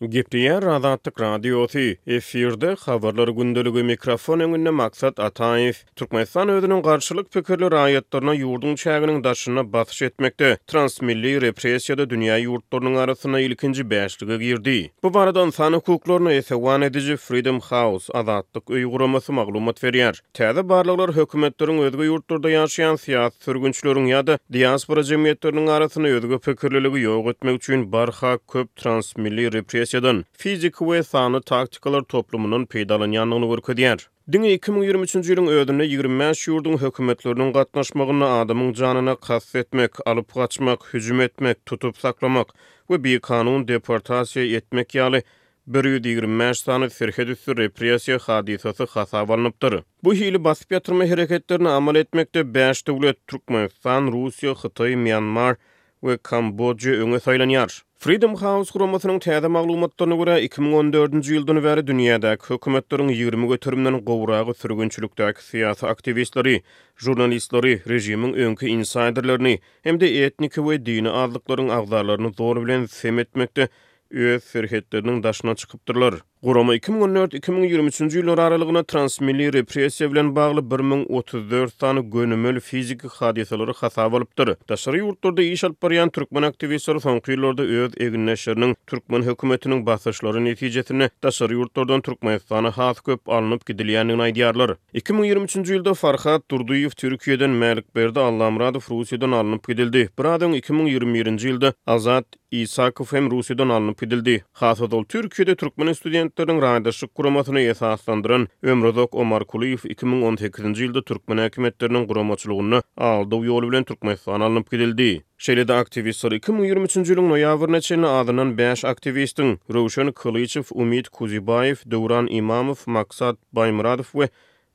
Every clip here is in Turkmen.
Gepleýär Azatlyk Radiosy, efirde, Habarlar gündeligi, mikrofon öňünde Maksat Ataýew. Türkmenistan özüniň garşylyk pikirli raýatlaryna ýurduň çäginiň daşynda basyş etmekde, transmilli repressiýada dünýä ýurtlarynyň arasynda ilkinji bäşlige girdi. Bu barada ynsan hukuklaryny esewan ediji Freedom House, Azatlyk öýi guramasy maglumat berýär. Täze barlaglar hökümetleriň özge ýurtlarda ýaşaýan syýasy sürgünçileriň ýa-da diaspora jemgyýetleriniň arasynda özge pikirliligi ýok etmek üçin barha köp transmilli repressiýadan, fiziki we sanly taktikalar toplumyndan peýdalanýandygyny görkezýär. Diňe iki müň ýigrimi üçünji ýylyň özünde ýigrimi bäş ýurduň hökümetleriniň gatnaşmagynda adamyň janyna kast etmek, alyp gaçmak, hüjüm etmek, tutup saklamak we bikanun deportasiýa etmek ýaly bir ýüz ýigrimi bäş sany serhet üsti repressiýa hadysasy hasaba alnypdyr. Bu hili basyp ýatyrma hereketlerini amal etmekde bäş döwlet, Türkmenistan, Russiýa, Hytaý, Mýanmar we Kambodja öňe saýlanýar. Freedom House guramasynyň täze maglumatlaryna görä, iki müň on dördünji ýyldan bäri dünýädäki hökümetleriň ýigrimi göterimden gowragy sürgünçilikdäki syýasy aktiwistleri, žurnalistleri, režimiň öňki insaýderlerini hem-de etniki we dini azlyklaryň agzalaryny zor bilen sem etmekde öz serhetleriniň daşyna çykypdyrlar. Gurama iki müň on dört, iki müň ýigrimi üçünji ýyllar aralygynda transmilli repressiýa bilen bagly bir müň otuz dört sany gönümel fiziki hadysalary hasaba alypdyr. Daşary ýurtlarda iş alyp barýan türkmen aktiwistleri soňky ýyllarda öz egindeşleriniň türkmen hökümetiniň basyşlary netijesinde daşary ýurtlardan Türkmenistana has köp alnyp gidilýändigini aýdýarlar. Iki müň ýigrimi üçünji ýylda Farhat Durdyýew Türkiýeden, Mälikberdi Allamyradow Russiýadan alnyp gidildi. Biraz öň iki müň ýigrimi birinji ýylda Azat Isakow hem Russiýadan alnyp gidildi. Hasada ol Türkiýede türkmen studentleriniň raýdaşlyk guramasyny esaslandyran Ömruzak Omarkulyýew iki müň on sekizinji ýylda türkmen häkimiýetleriniň guramaçylygynda aldaw ýoly bilen Türkmenistana alnyp gidildi. Şeýle-de aktiwistler iki müň ýigrimi üçünji ýylyň noýabryna çenli azyndan bäş aktiwistiň, Röwşen Kylyçow, Umid Kuzybaýew, Döwran Imamow, Maksat Baýmyradow we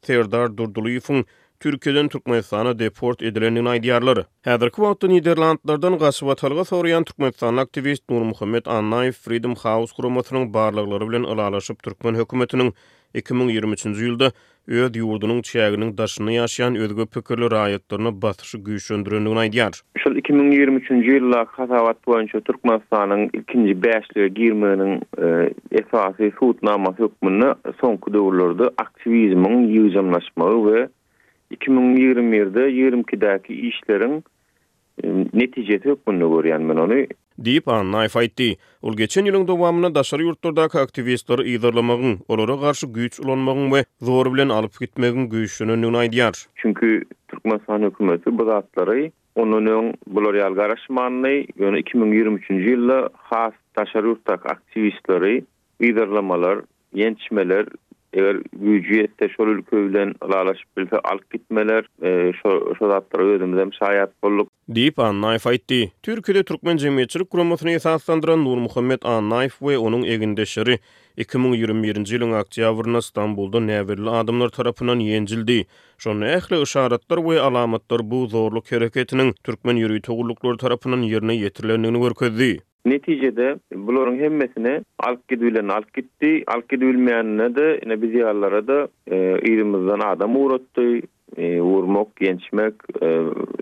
Serdar Durdylyýewiň Türkiýeden Türkmenistana deport edilendigini aýdýarlar. Häzirki wagtda Niderlandlardan gaçybatalga soraýan türkmenistanly aktiwist Nurmuhammet Annaýew Freedom House guramasynyň barlaglary bilen ylalaşyp türkmen hökümetiniň iki müň ýigrimi üçünji ýylda öz ýurdunyň çäginiň daşynda ýaşaýan özge pikirli raýatlaryna basyşy güýçlendirendigini aýdýar. Şol iki müň ýigrimi üçünji ýyldaky hasabat boýunça Türkmenistanyň ilkinji bäşlige girmeginiň esasy subutnamasy hökmünde soňky döwürlerde aktiwizmiň ýygjamlaşmagy we iki müň ýigrimi birde ýigrimi ikidäki işleriň netijesi hökmünde görýän men ony. Diýip, Annaýew aýtdy. Ol geçen ýylyň dowamynda daşary ýurtlardaky aktiwistleri yzarlamagyň, olara garşy güýç ulanmagyň we zor bilen alyp gitmegiň güýçlenendigini aýdýar. Çünki Türkmenistan hökümeti bu zatlary ondan öň bular ýaly garaşmandy, ýöne iki müň ýigrimi üçünji ýylda has daşary ýurtdaky aktiwistleri yzarlamalar Ýençmeler, eger güýji ýetse, şol ülke bilen ylalaşyp bilse, alyp gitmeler. Şo, şo zatlara özümizem şaýat bolduk. Diýip, Annaýew aýtdy. Türkiýede türkmen jemgyýetçilik guramasyny esaslandyran Nurmuhammet Annaýew we onuň egindeşleri iki müň ýigrimi birinji ýylyň oktýabrynda Stambulda näbelli adamlar tarapyndan ýenjildi. Şonda ähli yşaratlar we alamatlar bu zorluk hereketiniň türkmen ýörite gulluklary tarapyndan ýerine ýetirilendigini görkezdi. Netijede, bularyň hemmesini alyp gidibileni alyp gitdi, alyp gidibilmeýänine-de ine biz ýalylara-da yzymyzdan adam ugratdy, urmak, ýençmek,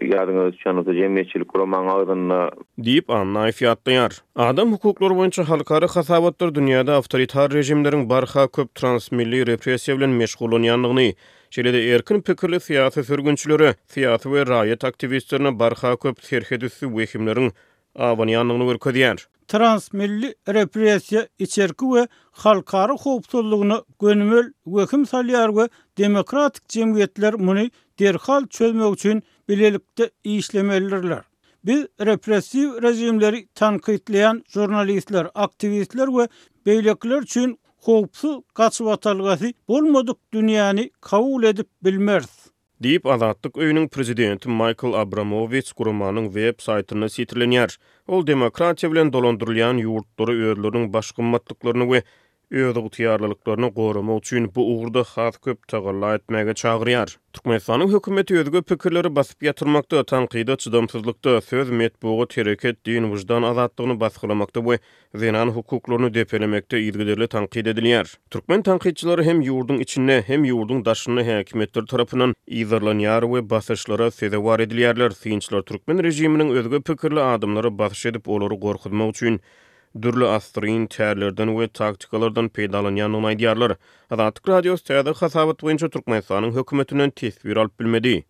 ýadyňyza düşýän bolsa jemgyýetçilik guramagyň agzynda. Diýip, Annaýew ýatlaýar. Adam hukuklary boýunça halkara hasabatlar dünýäde awtoritar režimleriň barha köp transmilli repressiýa bilen meşgullanýandygyny, şeýle-de erkin pikirli syýasy sürgünçilere, syýasy we raýat aktiwistlerine barha köp serhetüsti wehimleriň abanýandygyny görkezýär. Transmilli repressiýa içerki we halkara howpsuzlygyna gönümel wehim salýar we demokratik jemgyýetler muny derhal çözmek üçin bilelikde işlemelidirler. Biz repressiw režimleri tankytlaýan žurnalistler, aktiwistler we beýlekiler üçin howpsuz gaçybatalgasy bolmadyk dünýäni kabul edip bilmeris. Diýip, Azatlyk öýüniň prezidenti Maýkl Abramowiç guramanyň web saýtynda sitirlenýär. Ol demokratiýa bilen dolandyrylýan ýurtlary özleriniň baş gymmatlyklaryny we özygtyýarlylyklaryny goramak üçin bu ugurda has köp tagalla etmäge çagyrýar. Türkmenistanyň hökümeti özge pikirleri basyp ýatyrmakda, tankyda çydamsyzlykda, söz, metbugat, hereket, din, wyždan azatlygyny basgylamakda we zenan hukuklaryny depelemekde yzygiderli tankyt edilýär. Türkmen tankytçylary hem ýurduň içinde, hem ýurduň daşynda häkimiýetler tarapyndan yzarlanýar we basyşlara sezewar edilýärler, synçylar türkmen režiminiň özge pikirli adamlara basyş edip, olary gorkuzmak üçin dürli assyryn tärlerden we taktikalardan peýdalanýandygyny aýdýarlar. Azatlyk Radiosy täze hasabat boýunça Türkmenistanyň hökümetinden teswir alyp bilmedi.